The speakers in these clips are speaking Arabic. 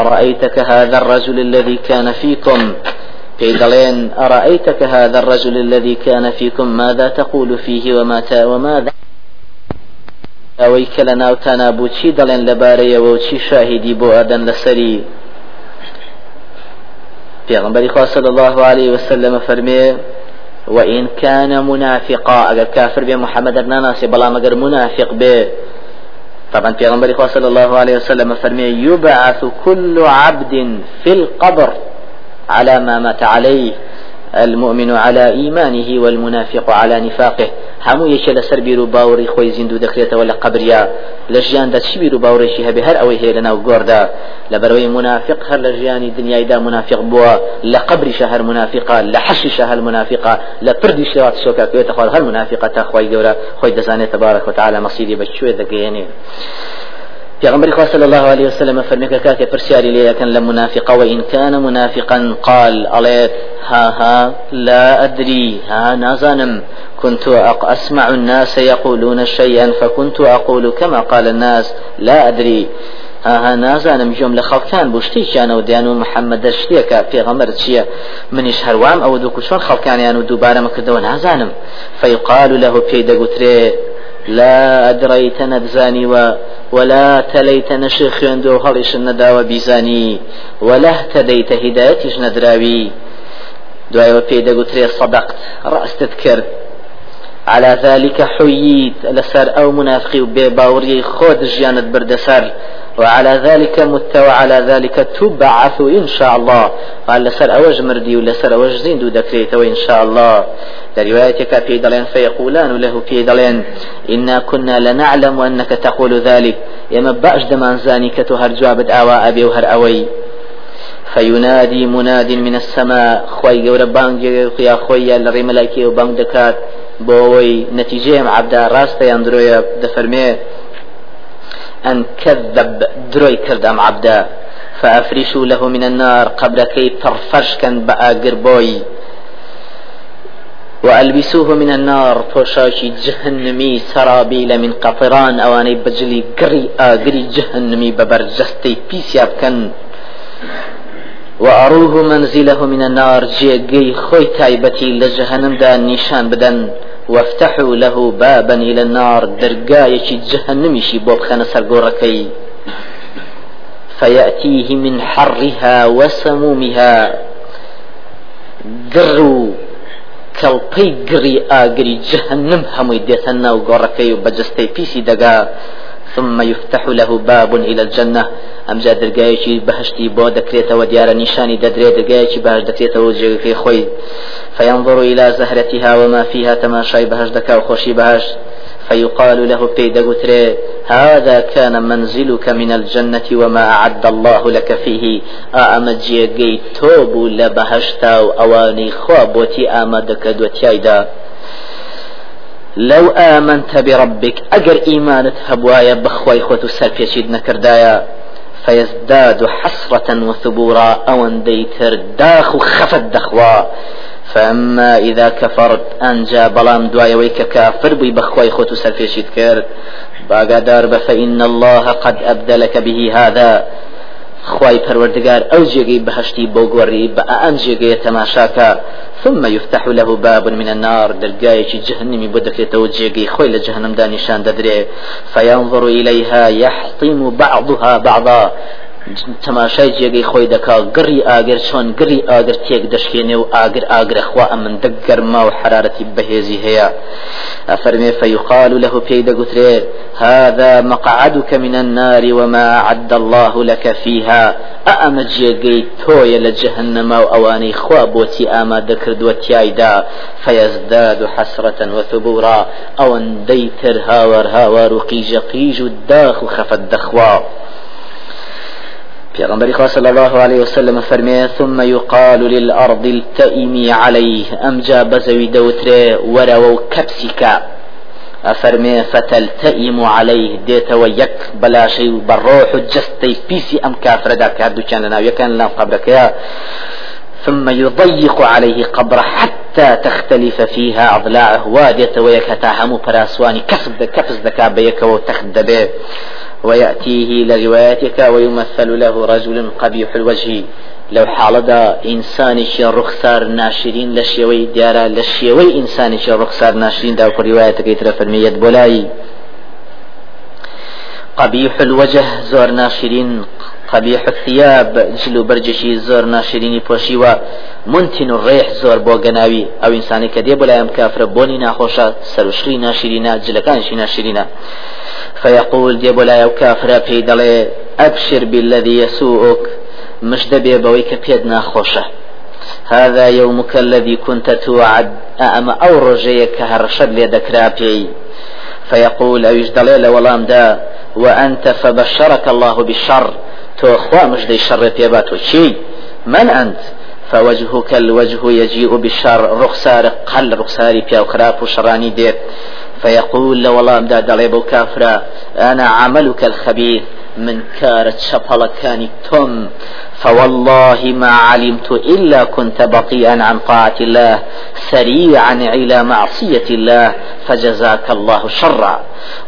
أرأيتك هذا الرجل الذي كان فيكم؟ في أرأيتك هذا الرجل الذي كان فيكم؟ ماذا تقول فيه وما وماذا؟ ئەوەی کە لە ناوتانە بوو چی دەڵێن لەبارەیەوە و چی شاهیدی بۆ ئەدەن صلى الله عليه وسلم فەرمێ وإن كان منافقا. أجر كافر بي محمد ناناسي بلا مگر منافق به طبعا پیغمبر خدا صلى الله عليه وسلم فرمي يبعث كل عبد في القبر على ما مات عليه المؤمن على إيمانه والمنافق على نفاقه. همو يشي لسر بيرو باوري خوي زندو دخليته ولا قبريا لجيان دا شي بيرو باوري شي هبي هر أوي هيلنا وغوردا. لبروي منافق هر لجياني دنيا دا منافق بوا. لقبر شهر منافقة لحش شهر منافقة لبردي شوات شوكا. كويتا خوال هر منافقة تخوي قورا خوي دزاني تبارك وتعالى مصيري بشوي دقيني پیغمبر خدا صلى الله عليه وسلم فرمك كاك فرسياري لي كان لمنافق وإن كان منافقا قال عليه ها ها لا أدري ها نازانم كنت أسمع الناس يقولون شيئا فكنت أقول كما قال الناس لا أدري. ها نازانم جملة خلقان بوشتي كانوا ديانو محمد شتيكا في غمر تشيا منيش هروام أو دوكو شون خلقان يانو دوبارا مكردو نازانم فيقال له في دقوتري لا أدريت نبزاني و ولا تليت نشيخ عنده هلش النداوى بيزاني ولا اهتديت هدايتش ندراوي. دعاء وبيدا قلت صدقت رأست كرد على ذلك حييت لسر أو منافقي وبيباوري خود جيانت بردسر. وعلى ذلك مت وعلى ذلك تبعث إن شاء الله. قال لسر أوج مردي ولسر أوج زين دكريت وإن شاء الله. لروايتك في دلين فيقولان له في دلين إنا كنا لنعلم أنك تقول ذلك. يما بأش دمان زاني كتهر جواب آواء أبي وهر أوي. فينادي مناد من السماء خوي جور بانج يا خوي لري ملائكه وبانج دكات. بوي نتيجة عبد راست يندرويا دفرمي. أن كذب دروي كردام عبدا فأفرشوا له من النار قبل كي ترفش كان بآقر بوي. وألبسوه من النار توشاشي جهنمي سرابيل من قطران أواني بجلي قري آقري جهنمي ببرجستي بيسياب كان وأروه منزله من النار جيجي خوي تايبتي لجهنم دا نيشان بدن. وافتحوا له بابا إلى النار درقاية جهنم شي بوب خانا سرقوركي. فيأتيه من حرها وسمومها. قروا كالبي قري آقري جهنم هم يديتنا وقوركي وبجستي بيسي دقا. ثم يفتح له باب إلى الجنة. ئەم جا دەرگایەکی بەهشتی بۆ دەکرێتەوە دیارە نیشانی دەدرێت دەرگایەکی باش دەکرێتەوە جێگەکەی خۆی فينظر إلى زهرتها وما فيها تماشاي بهش دكا وخوشي بهش فيقال له بيد قتري هذا كان منزلك من الجنة وما أعد الله لك فيه. أأمجي جي توب لبهشتا أواني خوابوتي آمدك دوتيايدا لو آمنت بربك أجر إيمانت هبوايا بخواي خوتو سرفيشيد نكردايا. فيزداد حسرة وثبورا أو ديتر داخ خفت دخوا. فأما إذا كفرت أنجا بلام دوايا ويك كافر بي بخواي خوتو سلفيشيت كرد. باقادار فإن الله قد أبدلك به هذا. خواي پروردگار أو جيگي بهشتي بوغوري بأ جيگي تماشاكا. ثم يفتح له باب من النار. درقاية جهنم بدك توجيگي خوي لجهنم دانشان ددري. فينظر إليها يحطم بعضها بعضا. تەماشای جێگەی خۆی دەکا گڕی ئاگر چۆن گری ئاگر تێک دەشکێنێ و ئاگر ئاگرەخوا ئەمن دە گەرما و حرارەتی بەهێزی هەیە. ئەفەرمێ فەیقال و لەهو پێی دەگوترێ هذا مقعدك من النار وما عد الله لك فيها. ئەمە جێگەی تۆیە لە جەهنەما و ئەوانەی خوا بۆتی ئامادە کردووە تایدا فەیەزداد و حەسرەتەن وەتەبورا ئەوەندەی تر هاوار هاوار و قیژە قیژ و داخ و خەفەت دەخوا. پیغمبر خدا صلى الله عليه وسلم فرمي ثم يقال للأرض التئمي عليه أمجا بزوي دوتري ورو كبسك أفرمي فتلتئم عليه ديت ويك بلا شيء بالروح جستي بيسي أم كافر دا كادو كان لنا يكن لنا قبرك يا ثم يضيق عليه قبر حتى تختلف فيها أضلاعه وادية ويك تاهمو براسواني كفز دكا بيك وتخد به ويأتيه لروايتك ويمثل له رجل قبيح الوجه. لو حالدا ئینسانێکی ڕوخسار ناشرین لە شێوەی دیارە لە شێوەی ئینسانێکی ڕوخسار ناشرین دا ڕواەتەکەی ترە بۆلایی قبيح الوجه زور ناشرين قبيح الثياب جلو برجشي زور ناشريني بوشيوا منتن الريح زور بو أو انساني كدي بلا يم كافر بوني ناخوشا سروشري ناشرينا جلكانشي ناشرينا فيقول دي بلا يو كافر بيدلي ابشر بالذي يسوءك مش دبي بويك بيد ناخوشه هذا يومك الذي كنت توعد أما أو رجيك هرشد ليدك رابي فيقول أو يجدلي لولام دا وأنت فبشرك الله بالشر تو أخوة مش دي شر بيباتو شي من أنت. فوجهك الوجه يجيء بالشر رخسار قل رخساري بيا وخراب وشراني ديت فيقول لو الله امداد عليه كافرا أنا عملك الخبيث من كارت شبهلكاني توم فوالله ما علمت إلا كنت بطيئا عن طاعة الله سريعا إلى معصية الله فجزاك الله شرا.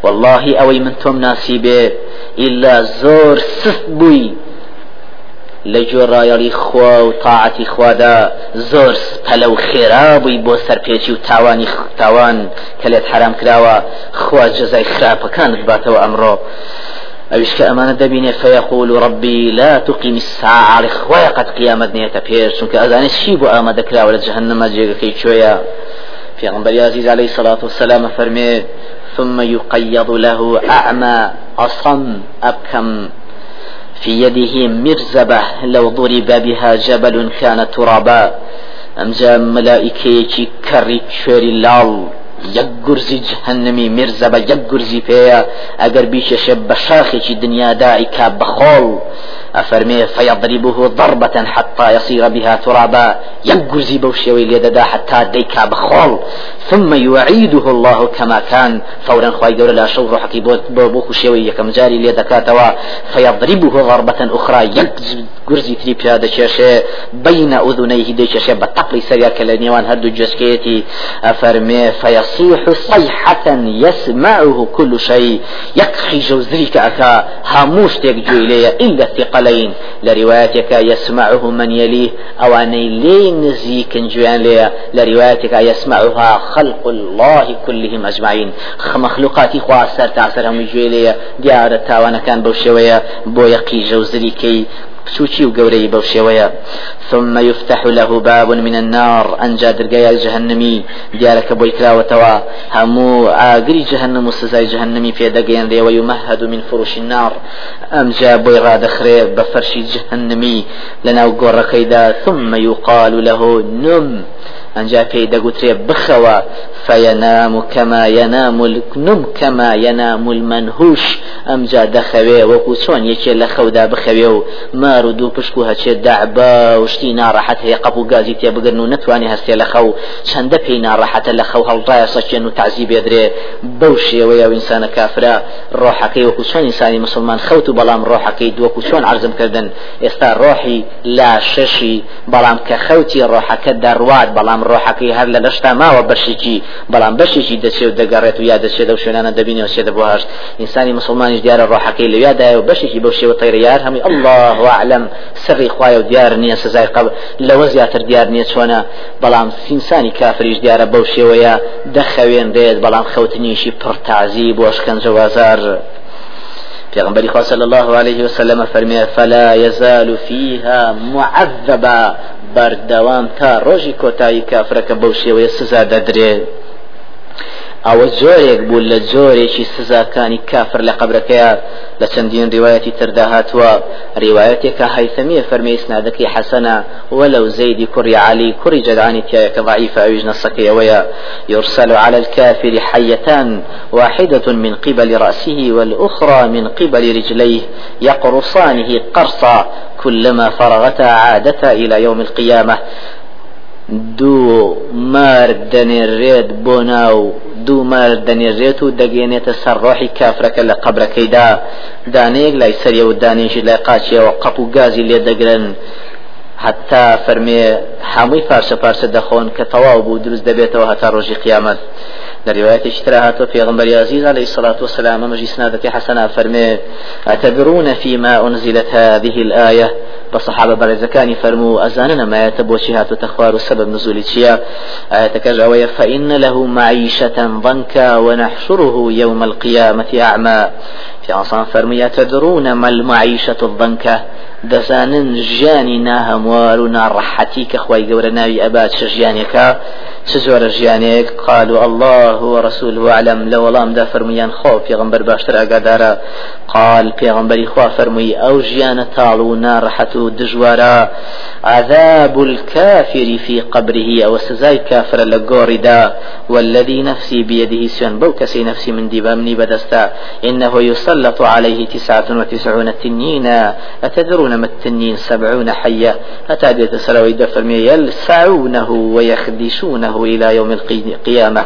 والله أوي من توم ناسيبه إلا زور سثبوي لە خوا و تاعەتی خوادا زۆر پەلە و خێرابووی بۆ سەرپێکی و تاوانی تاوان کە لێت حرام کراوە خوا جزای خراپەکانت ئەوش کە ئەمانە دەبینێ فيقول ربي لا تقيم الساعة لخوای قد قيامت نية پێش چونکە ئەزانێت شی بۆ ئامادەکراوە لە جهنمە جێگەکەی کوێیە في عزيز عليه الصلاة والسلام فرمي ثم يقيض له أعمى أصم أبكم في يده مرزبة لو ضرب بها جبل كان ترابا. أمجا ملائكة كري لال. یەک گورزی جهنمی مرزە بە یەک گورزی پێەیە ئەگەر بیشەشە بە شاخێکی دنیادای کا بەخۆڵ أفرمي فيضربه ضربة حتى يصير بها ترابا ينقزي بوشيوي ليددا حتى ديكا بخول ثم يعيده الله كما كان. فورا خواي دور لا شو روحكي بوكو شوي يكم جاري ليدكاتوا فيضربه ضربة أخرى ينقزي تري بيادا شاشة بين أذنيه دي شاشة بتقلي سريا كالنيوان هدو جسكيتي أفرمي فيصيح صيحة يسمعه كل شيء يكخي جوزريك أكا هاموش تيك إلا الثقل علين لروايتك يسمعه من يليه أو أني لي نزيك جوان لي لروايتك يسمعها خلق الله كلهم أجمعين. مخلوقات خواسر تعسر هم جويليا ديارة تاوانا كان بوشوية. بو يقي جوزري كي سوچی و گەورەی بەو شێوەیە ثم يفتح له باب من النار. أنجا درقايا جهنمي ديارك بوي كراوتوا همو آقري جهنم وسزاي جهنمي في دقين دي ويمهد من فرش النار. أمجا بوي راد خريب بفرش جهنمي. لنا وقور كيدا ثم يقال له نم. أنجا في دقوتري بخوا. فينام كما ينام النم كما ينام المنهوش. أمجا دخوي وكو چون يكي لخودا بخوي مار دو پشکو هچه دعبا وشتي ناراحت هي قبو غازي تي بگرنو نتواني هستي لخو چند پي ناراحت لخو هل ضايا سچن تعذيب يدري بوشي ويا انسان كافرا روحكي وكو چون انساني مسلمان خوتو بلام روحكي دو وكو چون عرضم كردن استا روحي لا ششي بلام كخوتي روحك درواد بلام روحكي هر لشتا ما وبشيكي بلام بشيكي دسي ودقرت ويا دسي دو شنانا دبيني وسيد بوهاش انساني مسلمان ديار روحكي لويا دا وبشيكي بوشي وطيريار همي الله أعلم سري خوايا وديار نية سزاي قبل سزای قبر لەوە زیاتر دیار نییە چۆنە؟ بەڵام سینسانی کافریش دیارە بەو شێوەیە دەخەوێندێت بەڵام خەوتنیشی پڕتازی بۆ شکنجەوازار پیغمبری خواه صلی الله علیه و سلم فرمیه فلا یزال فیها معذبا بەردەوام تا ڕۆژی کۆتایی کافرەکە بەو شێوەیە سزا دەدرێت. ئەوە زۆرێک بوو لە زۆرێکی سزاکانی کافر لە قبرەکەیە لە چەندین ڕیواەتی تردا هاتووە ڕیواەتێکە هەیثەمیە فەرمی سنادەکی حەسەنە وەلو زەیدی کوڕی علی کوڕی جەدانی تایەکە ضعیف ئەویش نەسەکەیەوەیە يرسل على الكافر حيتان واحدة من قبل رأسه والأخرى من قبل رجليه يقرصانه قرصا كلما فرغتا عادتا إلى يوم القيامة دوو مار دەنێڕێت بۆ ناو دوو مار دەنێژێت و دەگەێنێتە سەر ڕۆحی کافرەکە لە قبرەکەیدا دانەیەک لای سەریە و دانێژی لای قاچیەوە قەپ و گازی لێ دەگرن حتا فەرمێ هەمووی پارچە پارچە دەخۆن کە تەواو بوو دروست دەبێتەوە هەتا ڕۆژی قیامەت لرواية اشتراها في غنبر عزيز عليه الصلاة والسلام مجلس نادة حسنا فرمي أتدرون فيما أنزلت هذه الآية بصحابة برزكاني فرمو أزاننا ما يتبوشيها تخوار سبب نزول تشيا آية كجاوية فإن له معيشة ضنكا ونحشره يوم القيامة أعمى. في عصام فرمي أتدرون ما المعيشة الضنكة دەزانن ژیانی ناهەموار و ناڕەحەتی کە خی گەورە ناوی ئەبات چ ژیانێکە. چ زۆرە ژیانێک؟ قال و الله و رسول وعلم لە وەڵامدا فەرمویان خۆ پێغمبەر باشتر ئاگادارە. قال پێغمبەری خوا فەرمووی ئەو ژیانە تاڵ و ناڕەحەت و دژوارە. عذاب الكافر في قبره أو سزاي كافر لقوردا والذي نفسي بيده سيان. بو كسي نفسي من ديبا مني بدستا إنه يسلط عليه تسعة وتسعون تنين أتدرون ما التنين سبعون حية. بيت سلوي دفرمي يلسعونه ويخدشونه إلى يوم القيامة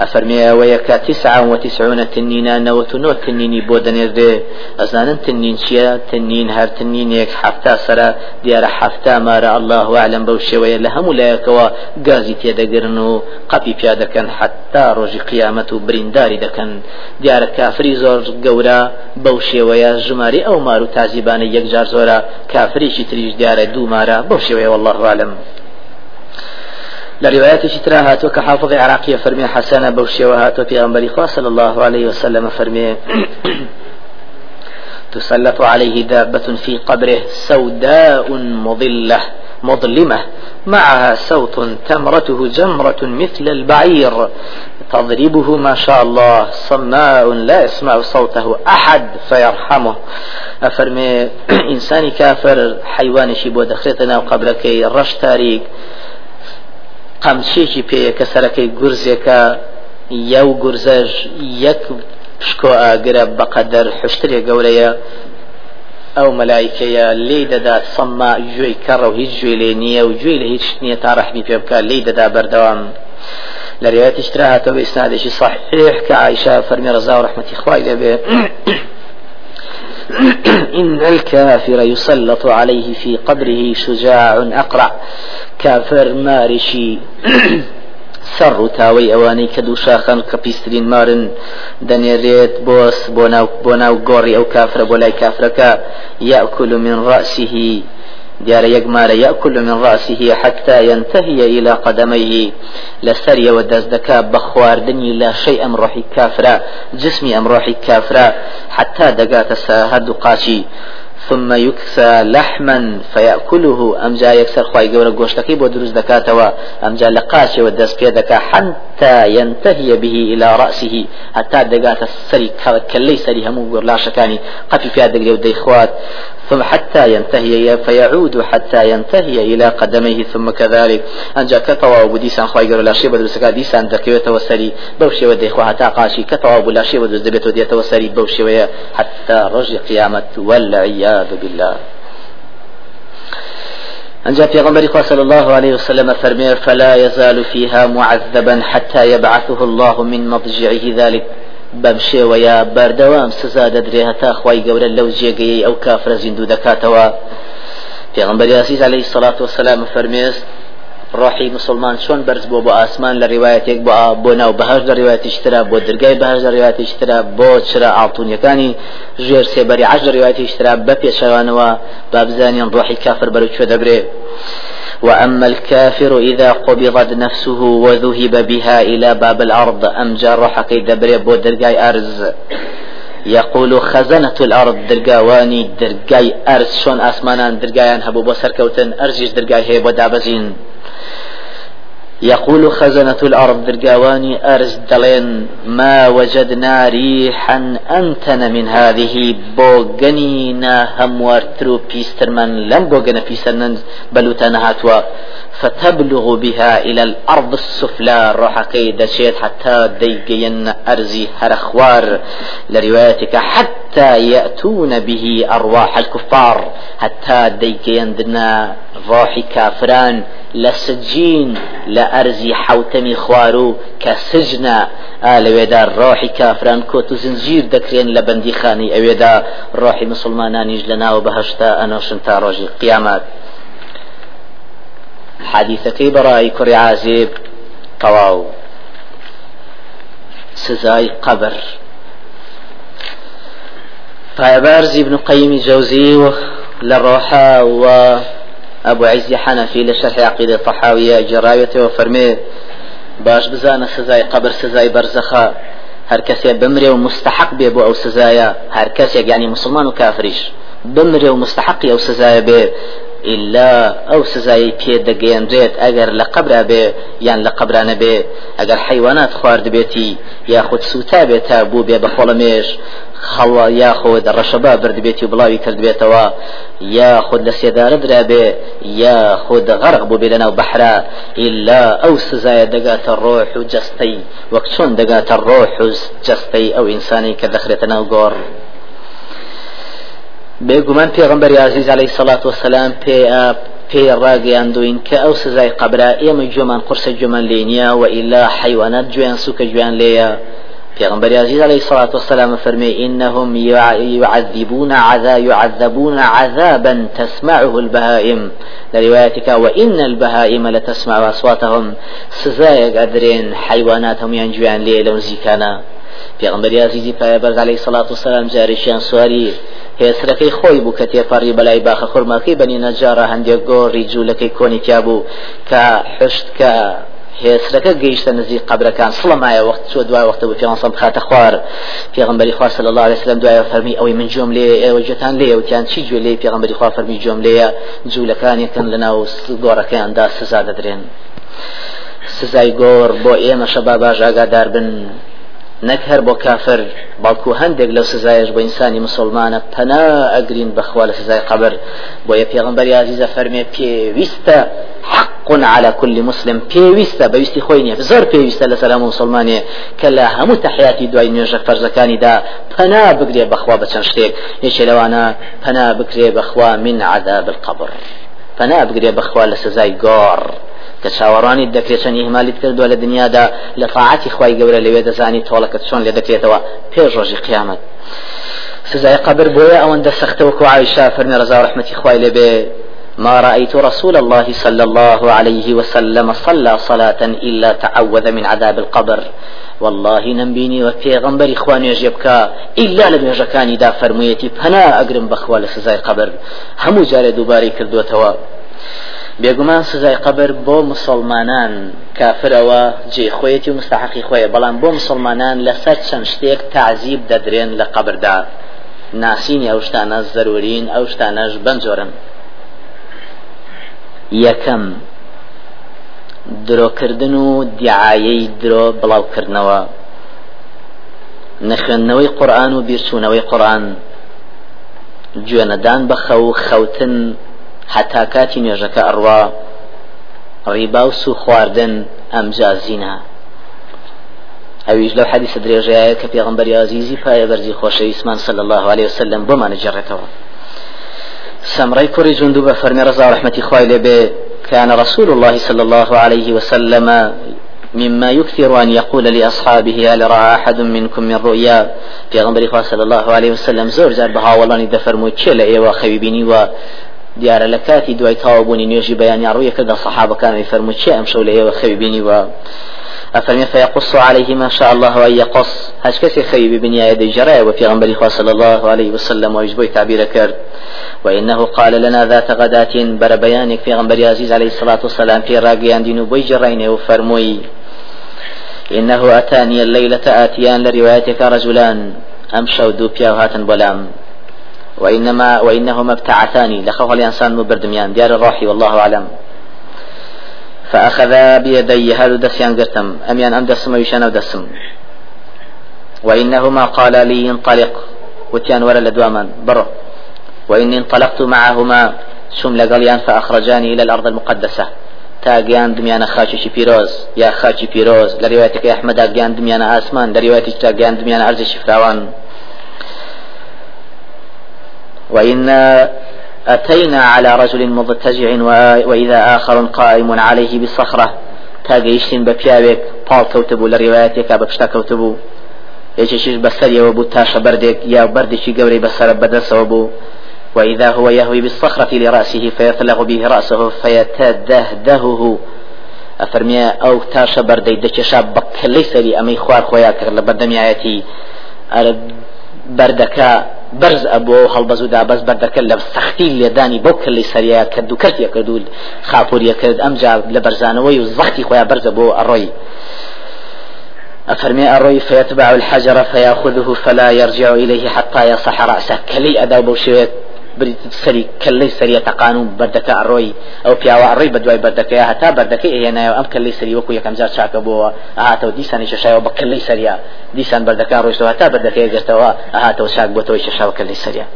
أفرمي ويكا تسعة وتسعون تنين نوتنو تنيني بودن يذي. أزانن تنين شيا تنين هر تنين يك حفتا سرا. ديار حفتا مارا الله أعلم بوشي ويا لهم لايكوا غازي تيدقرنو قبي بيادكن حتى روجي قيامة برينداري دكن ديار كافري زور قورا. بوشي ويا جماري أو مارو تازيبان يكجار زورا. كافري شتريش ديار دو مارا بوشي ويا والله أعلم لروايات شترا هاتو كحافظ عراقية فرمي حسنة بوشي وهاتو في أنبري صلى الله عليه وسلم فرمي تسلط عليه دابة في قبره سوداء مظلة مظلمة. معها صوت تمرته جمرة مثل البعير. تضربه ما شاء الله صماء لا يسمع صوته أحد فيرحمه. أفرمي إنسان كافر حيوان شي بو دخلتنا وقبلك رش تاريك قەمچێکی پێیە کە سەرەکەی گورزێکە یا و گورزەش یەک پشکۆ ئاگرە بەقەدەر حشترێ گەورەیە. ئەو مەلایکەیە لێ دەدات سەمما گوێی کەڕە و هیچ گوێ لێ نییە و گوێی لە هیچ نییە تا ڕحمی پێ بکە لێ دەدا بەردەوام. رواية اشتراها بإسنادش صحيح كعائشة فرمي رضا ورحمة إخوائي لبه إن الكافر يسلط عليه في قبره شجاع أقرع. كافر مارشي. سەر و تاوەی ئەوانەی کە دوو شاخان کە پیسترین مارن. دەنێرێت بۆس بۆ ناو بۆ ناو گۆڕی ئەو کافرە بۆ لای کافرەکە یاکل من ڕاسیه دیارە یەکمارە یاکل من ڕاسیه حتى ينتهي إلى قدميه. لسري ودزدكا بخواردني لا شيء أم روحي كافرة جسمي أم روحي كافرة حتى دقات سهد قاشي. ثم يكسى لحما فيأكله. أم جا يكسر خواي قورا قوشتكي بو دروز دكاتوا أم جا لقاشي ودس بيدكا حتى ينتهي به إلى رأسه. حتى دقات السري كلي سري همو لا شكاني قفي في هذا ودي إخوات ثم حتى ينتهي فيعود حتى ينتهي إلى قدميه. ثم كذلك أنجا كتوا وديسان خواي قالوا لا شيء بدرس ديسان دكيوة وسري بوشي ودي إخوة حتى قاشي كتوا ولا شيء بدرس دبيت وديت وسري بوشي حتى رجع قيامة والعياذ بالله. أنجا في غمر صلى الله عليه وسلم فرمير فلا يزال فيها معذبا حتى يبعثه الله من مضجعه ذلك. بەم شێوەیە بەردەوام سزا دەدرێ هەتا خی گەورە لەو جێگەی ئەو کافرە زیندوو دەکاتەوە. پێغەمبەری عەزیز عليه الصلاة والسلام فەرمێست ڕۆحی مسلمان چۆن بەرز بۆ بۆ ئاسمان لە ڕێوایەتێک بۆ بۆ ناو بەهەشت لە ڕێواتیشترا بۆ دەرگای بەهەشت لە ڕێواتیشترا بۆ چرا ئاڵتونیەکانی ژێر سێبەری عەرش لە ڕێواتیشترا بە پێشەوانەوە بابزانیان ڕۆحی كافر بەرەو دەبرێ. وأما الكافر إذا قبضت نفسه وذهب بها إلى باب الأرض أم جرح كي دبري بو أرز؟ يقول خزنة الأرض درقاواني درقاي أرز شون أسمانان درقايان هبو بسر كوتن أرزيش درقاي هي بو دابزين. يقول خزنة الأرض درقاواني أرز دلين ما وجدنا ريحا أنتن من هذه بوغنينا هموارترو بيسترمن لم بوغن بيسترمن بلوتنا هاتوا فتبلغ بها إلى الأرض السفلى روح كيد شيت حتى ديقين أرزي هرخوار لروايتك حتى يأتون به أرواح الكفار حتى ديقين دنا روح كافران لسجين ئەرزی حوتەمی خوار و کە سژنە لەوێدا ڕۆحی کافران کۆت و زنجیر دەکرێن لە بەندیخانی ئەوێدا ڕۆحی مسلمانانیش لە ناوە بەهشتا ئەنۆشن تا ڕۆژی قیامەت. حەدیثەکەی بەڕای کوڕی عازب تەواو. سزای قبر پایبەرزی بن قەیمی جەوزی لە ڕۆحا و أبو عز حنفي لشرح عقيدة طحاوية جراية وفرمي باش بزانە سزای قبر سزای بەرزەخە هەر کەسێ بمرێ و مستحق بێ بۆ ئەو سزایە مسلمان و کافریش. بمرێ و مستحقی ئەو إلا ئەو سزایی پێ دەگەیەنرێت ئەگەر لە قبرا بێ یان لە قبرانە بێ ئەگەر حیوانات خوارد بێتی یاخود سوتا بێت تا بوو بێ بە خۆڵەمێش خەڵە یاخود ڕەشەبا بردبێتی و بڵاوی کردبێتەوە یاخود لە سێدارە درابێ یاخود غەرق بوو بێ لەناو بەحرا ئیلا ئەو سزایە دەگاتە ڕۆح و جستەی وەک چۆن دەگاتە ڕۆح و جستەی ئەو ئینسانی کە دەخرێتە ناو گۆڕ بێگومان پێغمبەر عزیز عليه سلاات وسلام پێ پێ ڕاگەیاندوین کە ئەو سزای قبرا ئێمە جۆمان قرسە جۆمان لێ نییە و ئیلا حیوانات جویان سوکە جویان لێیە پیغمبر عزیز عليه الصلاة والسلام فرمي إنهم يعذبون عذاب يعذبون عذابا تسمعه البهائم. لروايتك وإن البهائم لتسمع أصواتهم. سزايق أدرين حيواناتهم ينجوان ليه لون زيكانا پێغەمبەری عەزیزی پایەبەرز علیه الصلاة والسلام جاریشیان سواری هێسرەکەی خۆی بوو کە تێپەڕی بەلای باخە خورمەکەی بەنی نەجارە هەندێک گۆڕی جوولەکەی کۆنی تیا بوو کە حشت کە هێسرەکە گەیشتە نزیک قبرەکان سڵمایە وەخت چۆ دوای وەختە بوو پێغەمبەر بخاتە خوار. پێغەمبەری خوا صلی الله عليه وسلم دوای فەرمی ئەوەی من جۆم لێ ئێوە جێتان لێ وتیان چی گوێ لێ پێغەمبەری خوا فەرمی جۆم لێیە جوولەکانێکن لەناو گۆڕەکەیاندا سزا دەدرێن. سزای گۆڕ بۆ ئێمە شەبا باش ئاگادار بن. نەک هەر بۆ کافر باڵکو هەندێک لەو سزایش بۆ ئینسانی مسلمانە پەنا ئەگرین بەخوا لە سزای قبر. بۆ یە پێغمبەری عزیزە فەرمێ پێویستە حق على كل مسلم پێویستە بەویستی خۆی نیە زۆر پێویستە لە سەلام مسلمانێ کە لە هەموو تحیاتی دوای نوێژە فەرزەکانیدا پەنا بگرێ بەخوا بە چەند شتێک. یەکێ لەوانە پەنا بگرێ بەخوا من عذاب القبر. پەنا بگرێ بەخوا لە سزای گۆڕ. کە چاوەڕانی دەکرێت چەند ئیهمالیت کردووە لە دنیادا لە تاعاتی خی گەورە لەوێ دەزانی تۆڵەکەت چۆن لێ دەکرێتەوە. پێش ڕۆژی قیامەت. سزای قبر بۆیە ئەوەندە سەختەوەکو عیشا فەرمی ڕزا ڕحمەتی خوای لێبێ ما رأيت رسول الله صلى الله عليه وسلم صلى صلاة إلا تعوذ من عذاب القبر. والله نمبيني وفي غنبري إخوان يجبك إلا لم يجكاني دا فرميتي فنا أقرم بخوال سزاي قبر. همو جاري دوباري كردو توا بێگومان سزای قبر بۆ مسلمانان کافرەوە جێخۆیەتی و مستحقی خۆیە بەڵام بۆ مسلمانان لەسەر چەند شتێک تعزیب دەدرێن لە قبردا ناسینی ئەو شتانە زەرورین ئەو شتانەش بەنجۆرن یەکەم درۆکردن و دیعاەی درۆ بڵاوکردنەوە. نەخێندنەوەی قورآن و بیرچوونەوەی قورآن. گوێنەدان بە خەو خەوتن حتا کاتی نوێژەکە ئەڕوا ڕیبا و سو خواردن ئەمجا زینا. ئەویش لەو حەدیثە درێژەیە کە پێغمبەری عزیزی پایە بەرزی خۆشەویستمان صلی الله عليه وسلم بۆمانە جێڕێتەوە. سمري كوري جندوب فرمي رضا رحمة خوي لبي كان رسول الله صلى الله عليه وسلم مما يكثر أن يقول لأصحابه هل رأى أحد منكم من رؤيا. في غنبري صلى الله عليه وسلم زور زار بها والله ندفر موتشيل إيوا خيبيني و دیارە لە کاتی دوای تاوابوونی نوێژی بەیانی ڕوویە کردە سەحابەکانی فەرمو چێ ئەم شەو لە ئێوە خەوی و أفرمي فيقص عليه ما شاء الله أن يقص هش كسي خيب بن يد جراء وفي غنبري صلى الله عليه وسلم ويجبوي تعبير كرد وإنه قال لنا ذات غداة بر بيانك في غنبري عزيز عليه الصلاة والسلام في راقيان دينو بوي جرين وفرموي إنه أتاني الليلة آتيان لروايتك رجلان. أمشوا دوبيا وهاتن بلام وإنما وإنهما ابتعثاني لخوف الإنسان مبردميان ديار الروحي والله أعلم. فأخذا بيدي هذا دسيان قرتم. أميان أم دسم ويشان دسم. وإنهما قال لي انطلق. وتيان ولا لدواما برو. وإني انطلقت معهما. شم لقليان فأخرجاني إلى الأرض المقدسة. تاگیان دمیانە خاچێکی پیرۆز یا خاچی پیرۆز لە ریوایەتەکەی ئەحمەدا گیان دمیانە ئاسمان لە ریوایەتی تا گیان وإنا أتينا على رجل مضطجع وإذا آخر قائم عليه بصخرة. پاڵ کەوتبوو لە ڕێوایەتێکا بە پشتا کەوتبوو. یەکێکیش بەسەریەوە بوو تاشە بەردێک یا بەردێکی گەورەی بەسرە بەدەسەوە بوو. وإذا هو يهوي بالصخرة لرأسه فيطلق به رأسه فيتدهدهه. أفرمي أو تاشا بردي دكشا بك ليس لي أمي خوار خويا كغل بردمي آياتي بردكا برز أبو هەڵبەز و دابەز بەردەکە لە سەختی لێدانی بۆ کلی سەریە کرد و کردیە کرد و خاپوریە کرد. ئەمجا لە بەرزانەوەی و زەختی خۆیان بەرزە بۆ ئەڕۆی أفرمي الري فيتبع الحجر فيأخذه فلا يرجع إليه حتى يصح رأسه. كلي أدا سری کلی سری تقانون بردەکە ئەڕۆی ئەو پیاوە ئەڕۆی بە دوای بەردەکەی هەتا بەردەکەی هێنایە ئەم کلی سری وەکو یەکەم جار چاکە بووە ئاهاتەوە دیسانی شەشایەوە بە کلی سەریە دیسان بەردەکە ڕۆیشتەوە هەتا بەردەکەی گرتەوە ئاهاتەوە چاک بۆتەوەی شەشاوە کلی سەریە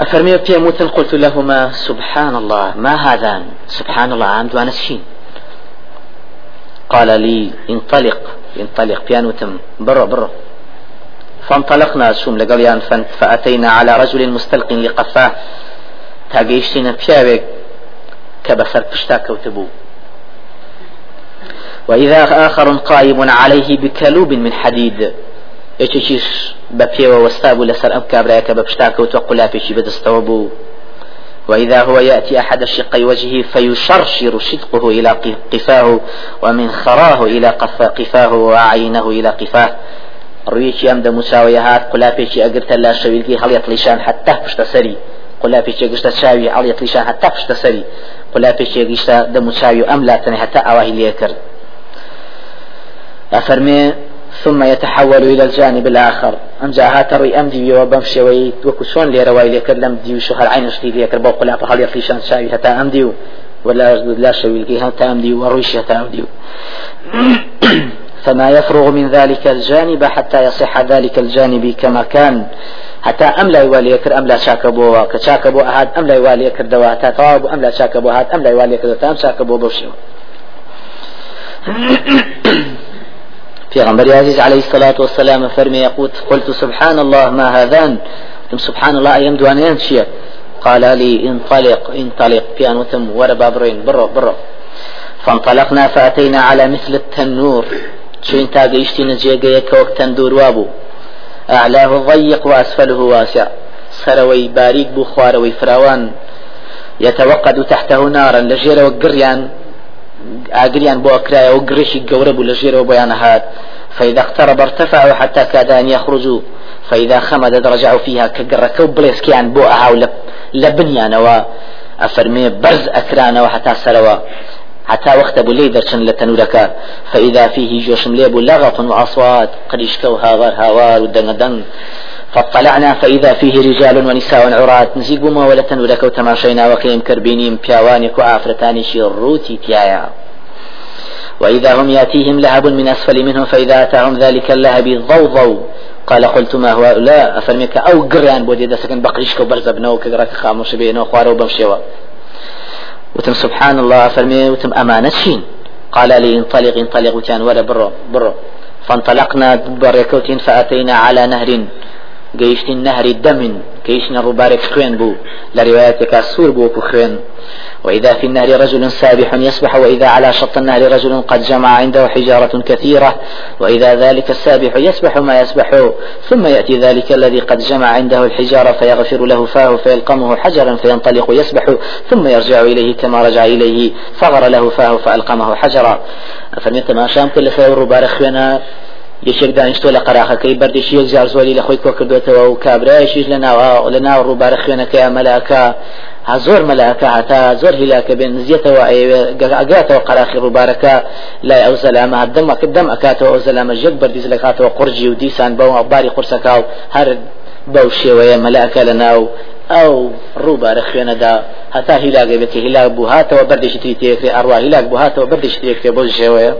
أفرمي في موت قلت لهما سبحان الله ما هذان سبحان الله عمد وأنا سشين قال لي انطلق. انطلق. بيانوتم برو برو. فانطلقنا سوم لقليان فأتينا على رجل مستلق لقفاه. تاقيشتنا بشاوك كبسر بشتا كوتبو. وإذا آخر قائم عليه بكلوب من حديد. يتشيش ببيوة واستابو لسر أم كابرايك ببشتاك وتوقلا بيشي بدستوى بو وإذا هو يأتي أحد شقي وجهه فيشرشر شدقه إلى قفاه ومن خراه إلى قفاه وعينه إلى قفاه. ڕوویەکی ئەم دەموچاوی هات قولاپێکی ئەگرتە لا شەویلکی هەڵیەت لیشان حتا پشتە سەری. قولاپێکی گشتە چاوی هەڵیەت لیشان حتا پشتە سەری. قولاپێکی گشتە دەموچاوی ئەم لاتنە حتا ئاواهی لێ کرد. أفرمي ثم يتحول إلى الجانب الآخر. أم جاء روي أم دي وبم شوي وكشون لي رواي لي كلم دي وشو هل عين شتي لي كربو قلا هل يفيشان شاوي حتى أم ديو ولا لا شوي لي حتى أم ديو ورويش حتى أم ديو فما يفرغ من ذلك الجانب حتى يصح ذلك الجانب كما كان. حتى أم لا يوالي يكر أم لا شاكبوا كشاكبوا أحد أم لا يوالي يكر دوا حتى تواب أم لا شاكبوا أحد أم لا يوالي يكر دوا أم بوشيو في غنبري عزيز عليه الصلاة والسلام فرمي يقول قلت سبحان الله ما هذان؟ سبحان الله أيام دوانيان شيء قال لي انطلق انطلق بيان وتم ورا بابرين برو برو. فانطلقنا فأتينا على مثل التنور. چون تا گەیشتینە جێگەیەکە وەک تەندور وابوو ئەعلاه ضيق وأسفله واسع. سەرەوەی باریک بوو خوارەوەی فراوان. يتوقد تحته نارا لجيرة وقريان. ئاگریان بۆ ئەکرایە و گرشی گەورە بوو لە ژێرەوە بۆیان هات فإذا اقترب ارتفعوا حتى كاد أن يخرجوا. فإذا خمدت رجعوا فيها كقركوا بليسكيان بو أهاو لبنيان أفرمي برز أكران وحتى سروا. حتى وقت أبو لي درشن لتنورك. فإذا فيه جوش ليب لغط وأصوات قد اشكوا هاغر هاوار ودن فاطلعنا فإذا فيه رجال ونساء عرات ما ولا تنورك وتماشينا وكيم كربينيم بياوانك وآفرتاني شروتي تيايا وإذا هم يأتيهم لهب من أسفل منهم فإذا أتاهم ذلك اللهب ضوضوا. قال قلت ما هو لا أفرميك أو قران بودي دسكن بقريشك وبرز ابنو كقراك خاموش بينو خوارو بمشيوا. وتم سبحان الله فرمي وتم أمانة شين. قال لي انطلق انطلق وكان ولا برو برو. فانطلقنا بركوتين فأتينا على نهر قيشت النهر دم كيشنا ربارك خوين بو لروايتك السور بو خوين وإذا في النهر رجل سابح يسبح وإذا على شط النهر رجل قد جمع عنده حجارة كثيرة. وإذا ذلك السابح يسبح ما يسبح ثم يأتي ذلك الذي قد جمع عنده الحجارة فيغفر له فاه فيلقمه حجرا فينطلق يسبح ثم يرجع إليه كما رجع إليه فغر له فاه فألقمه حجرا. فمثل ما شام كل فور بارخنا یەکێک دانیشتۆ لە قەراخەکەی بەردێکی یەک جار زۆری لە خۆی کۆ کردوێتەوە و کابرایشیش لە ناو لە ناو ڕووبارە خوێنەکەی مەلاکە. ها زۆر مەلاکە هەتا زۆر هیلاکە بێن نزیێتەوە ئەگاتەوە قەراخی ڕووبارەکە. لای ئەو زەلامە دەمەکە دەم ئەکاتەوە ئەو زەلامە ژێک بەردیز لەکاتەوە قورجی و دیسان بەو باری قورسەکە و هەر بەو شێوەیە مەلاکە لە ناو ئەو ڕووبارە خوێنەدا. هەتا هیلاگە بێتی هیلاک بوو هاتەوە بەردێکی تری تێکرێ ئەڕوا هیلاک بوو هاتەوە بەردێکی تێکرێ بۆ ژێوەیە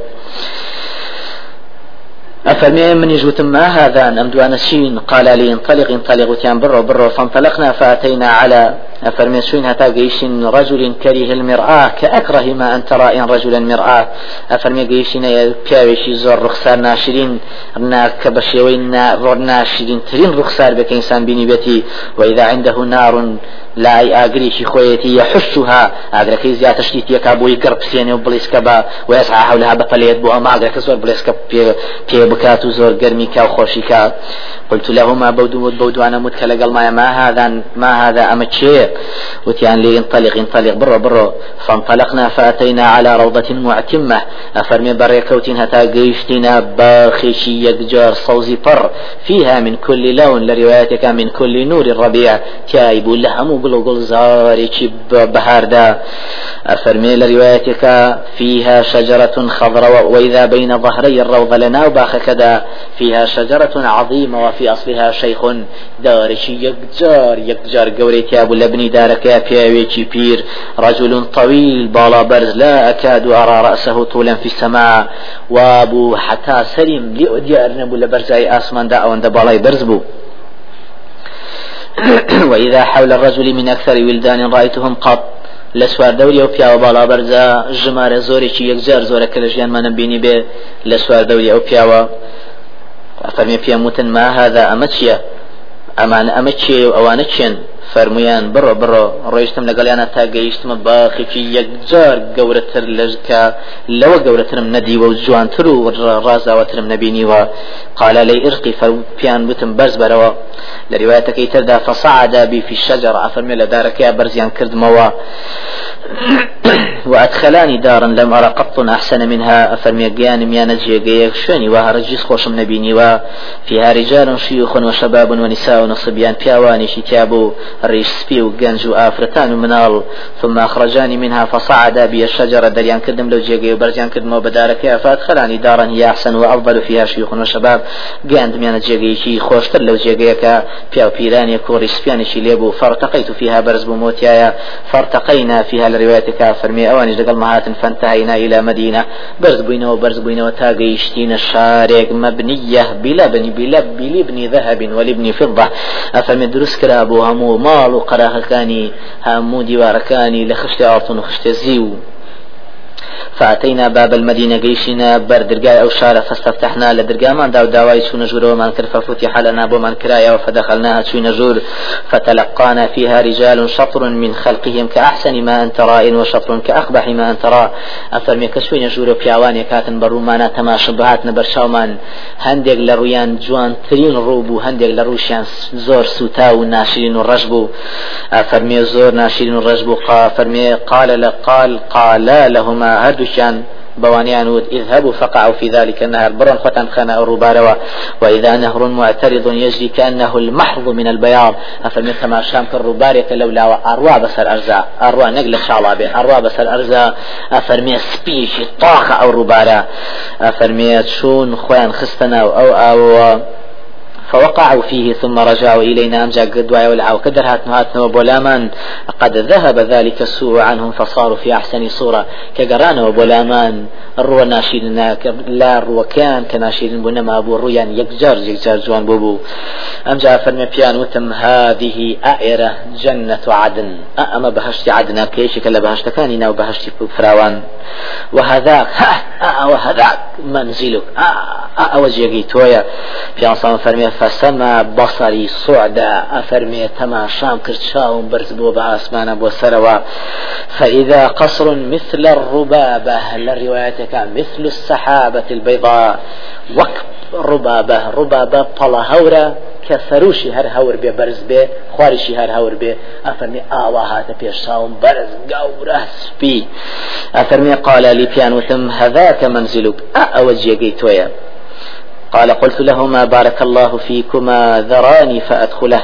أفرمي من يجوت ما هذا أم دوانشين قال لي انطلق انطلق وتيان برو برو فانطلقنا فأتينا على أفرمي شوين هتا جيشين رجل كره المرآة كأكره ما أن ترى إن رجلا مرآة. أفرمي جيشين بياوشي زور رخصار ناشرين رنا كبشيوين ناشرين. ترين رخصار بك إنسان بني بيتي وإذا عنده نار لای ئاگریشی خۆیەتی یحشها ئاگرەکەی زیاتەشتی تێکا بۆی گەڕ پسێنێ و بڵیسکە بە وێسا حولها بەپەلێت بۆ ئەمە ئاگرەکە زۆر بڵێسکە پێ بکات و زۆر گەرمی کا و خۆشی کات قلت لهما بودو بودوانا مت كلا ما ما هذا ما هذا أما شيء وتيان لي انطلق انطلق برو برو فانطلقنا فأتينا على روضة معتمة. أفرمي بريكوتين هتا قيشتنا باخشي يقجار صوزي بر فيها من كل لون لروايتك من كل نور الربيع. تايب لهم وقلو قل زاري بهار دا أفرمي لروايتك فيها شجرة خضراء وإذا بين ظهري الروضة لنا وباخ كذا فيها شجرة عظيمة وفي أصلها شيخ دارشي يقجار يقجار قوري تياب لبني دارك بيويتي بير. رجل طويل بالا برز لا أكاد أرى رأسه طولا في السماء. وأبو حتى سلم لأدي أرنب لبرزاي آسمان دا أو بالاي برزبو وإذا حول الرجل من أكثر ولدان رأيتهم قط. لسوار دوري أو بياو بالا برزا جمار زوري يكجار زورك لجيان ما نبيني به لسوار دوري أو بياو. فرمي بيا متن ما هذا أمتشيا؟ أمان أمتشيا وأوانا فەرمویان بڕۆ بڕۆ ڕۆیشتم لەگەڵیانە تا گەیشتمە باخێکی یەکجار گەورەتر لەژکە لەوە گەورەترم نەدیوە و جوانتر و ڕازاوەترم نەبینیوە قال لي إرقي فبيان بتم برز بروا. لروايتك تردا فصعد بي في الشجرة. أفرمي لدارك يا برزيان كرد موا. وأدخلاني دارا لم أرى قط أحسن منها أفرمي قيان ميانا جيقيك شوني وها رجيس خوشم نبيني وفيها رجال شيوخ وشباب ونساء وصبيان بياواني شتابو الريش سبي وقنج وآفرتان ومنال ثم أخرجاني منها فصعد بي الشجرة دريان كدم لو جيجي وبرزيان كدم وبدارك فأدخلاني دارا هي أحسن وأفضل فيها شيوخ وشباب قاند جيجي شي خوشتر لو جيجيك بياو بيراني كوري سبياني شي ليبو فارتقيت فيها برز بموتيايا فارتقينا فيها لروايتك فرمي أواني دقل مهات فانتهينا إلى مدينة. برز بوينة وبرز بوينة وتاقيشتين الشارق مبنية بلبن بلب بلبن ذهب ولبن فضة. أفرمي دروس كرا أبو همو ماڵ و قەراغەکانی هەموو دیوارەکانی لە خشتی ئاڵتون و خشتە زی و فأتينا باب المدينة قيشنا بر أو شارة فاستفتحنا لدرقاء من داو داواي شو نجور ومن كر ففتح لنا بو من كرايا فدخلناها شو نجور فتلقانا فيها رجال شطر من خلقهم كأحسن ما أنت راء وشطر كأقبح ما أنت راء أفرمي كشو نجور بياوان كاتن برومانا تماشا بهاتنا برشاومان. هندق لرويان جوان ترين روبو هندق لروشيان زور سوتا وناشرين الرجبو أفرمي زور ناشرين الرجبو قال فرمي قال لقال قال لهما هردو هەردووشیان بوانيان ود اذهبوا فقعوا في ذلك النهر. برون ختن خنا الرباروا وإذا نهر معترض يجري كأنه المحض من البياض. أفرمي كما شام كالربارية لولا أروا بسر أرزا أروا نقل شعلابي أروا بسر أرزا أفرمي سبيش طاخة أو ربارة أفرمي شون خوان خستنا أو أو, أو فوقعوا فيه ثم رجعوا إلينا. أمجا قد والعو كدر هاتنا وبولامان قد ذهب ذلك السوء عنهم فصاروا في أحسن صورة. كقرانا وبولامان الروى ناشيدنا لا الروى كان كناشيد بنما أبو الريان يكجار يكجار جوان بوبو. أمجا فرمي بيان وتم هذه آئرة جنة عدن. أما بهشت عدنا كيش كلا بهشت كاننا وبهشت فراوان. وهذاك ها! وهذاك منزلك. أوجيكي تويا. بيان صلى فرمي فسما بصري صعدا. أفرمي تما شام كرت شاوم برز بو بأسمان بو سروا. فإذا قصر مثل الربابة للرواية كان مثل السحابة البيضاء؟ وك ربابة ربابة طلا هورا. كسروشي هر هور بي برز بي خوارشي هر هور بي. أفرمي آوا هاتا بيش شاوم برز قورة سبي. أفرمي قال لي بيان وتم هذاك منزلك. أأوجي قيتويا قال قلت لهما بارك الله فيكما ذراني فأدخله.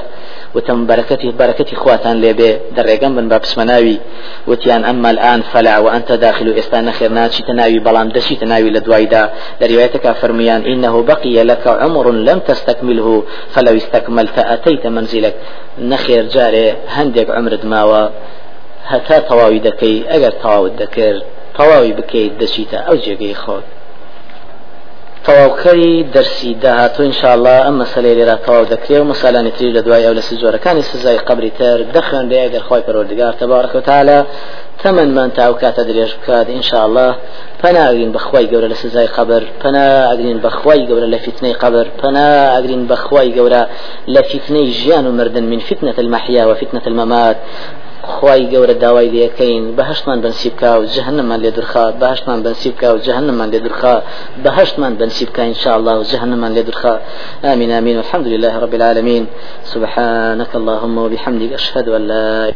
وتم بركته بركتي خواتان لبي دريقان بن باب اسمناوي. وتيان أما الآن فلا وأنت داخل إستان خير ناتشي تناوي بلام دشي تناوي لدوايدا. لروايتك فرميان إنه بقي لك عمر لم تستكمله فلو استكملت أتيت منزلك. نخير جاري هندك عمر دماوة هتا تواوي دكي أجر تواوي دكر تواوي بكي دشيتا أو جيجي خود. تەواوکەری دەرسی داهاتوو انشاءله ئەم مەسلەی لێرا تەواو دەکرێت و مەسالانی تری لە دوای ئەو لە سزۆرەکانی سزای قبری تر دەخوێن لێ ئەگەر خۆی پەرۆردگار تەبارەکە تاالە تەمەمان تا ئەو کاتە درێژ بکات انشاءله پنا ئەگرین بەخوای گەورە لە سزای قبر پنا ئەگرین بەخوای گەورە لە فتنەی قبر پنا ئەگرین بەخوای گەورە لە فتنەی ژیان و مردن من فتنة المحيا وفتنة الممات خی گەورە داوای لەکەین بەهشتمان بنسی بکە و جهنممان لێ درخا. بەهشتمان بنسی بکە و جهنممان لێ درخا. بەهشتمان بنسی بکە إن شاء الله و جهنممان لێ درخا. آمين آمين والحمد لله رب العالمين سبحانك اللهم وبحمدك أشهد أن لا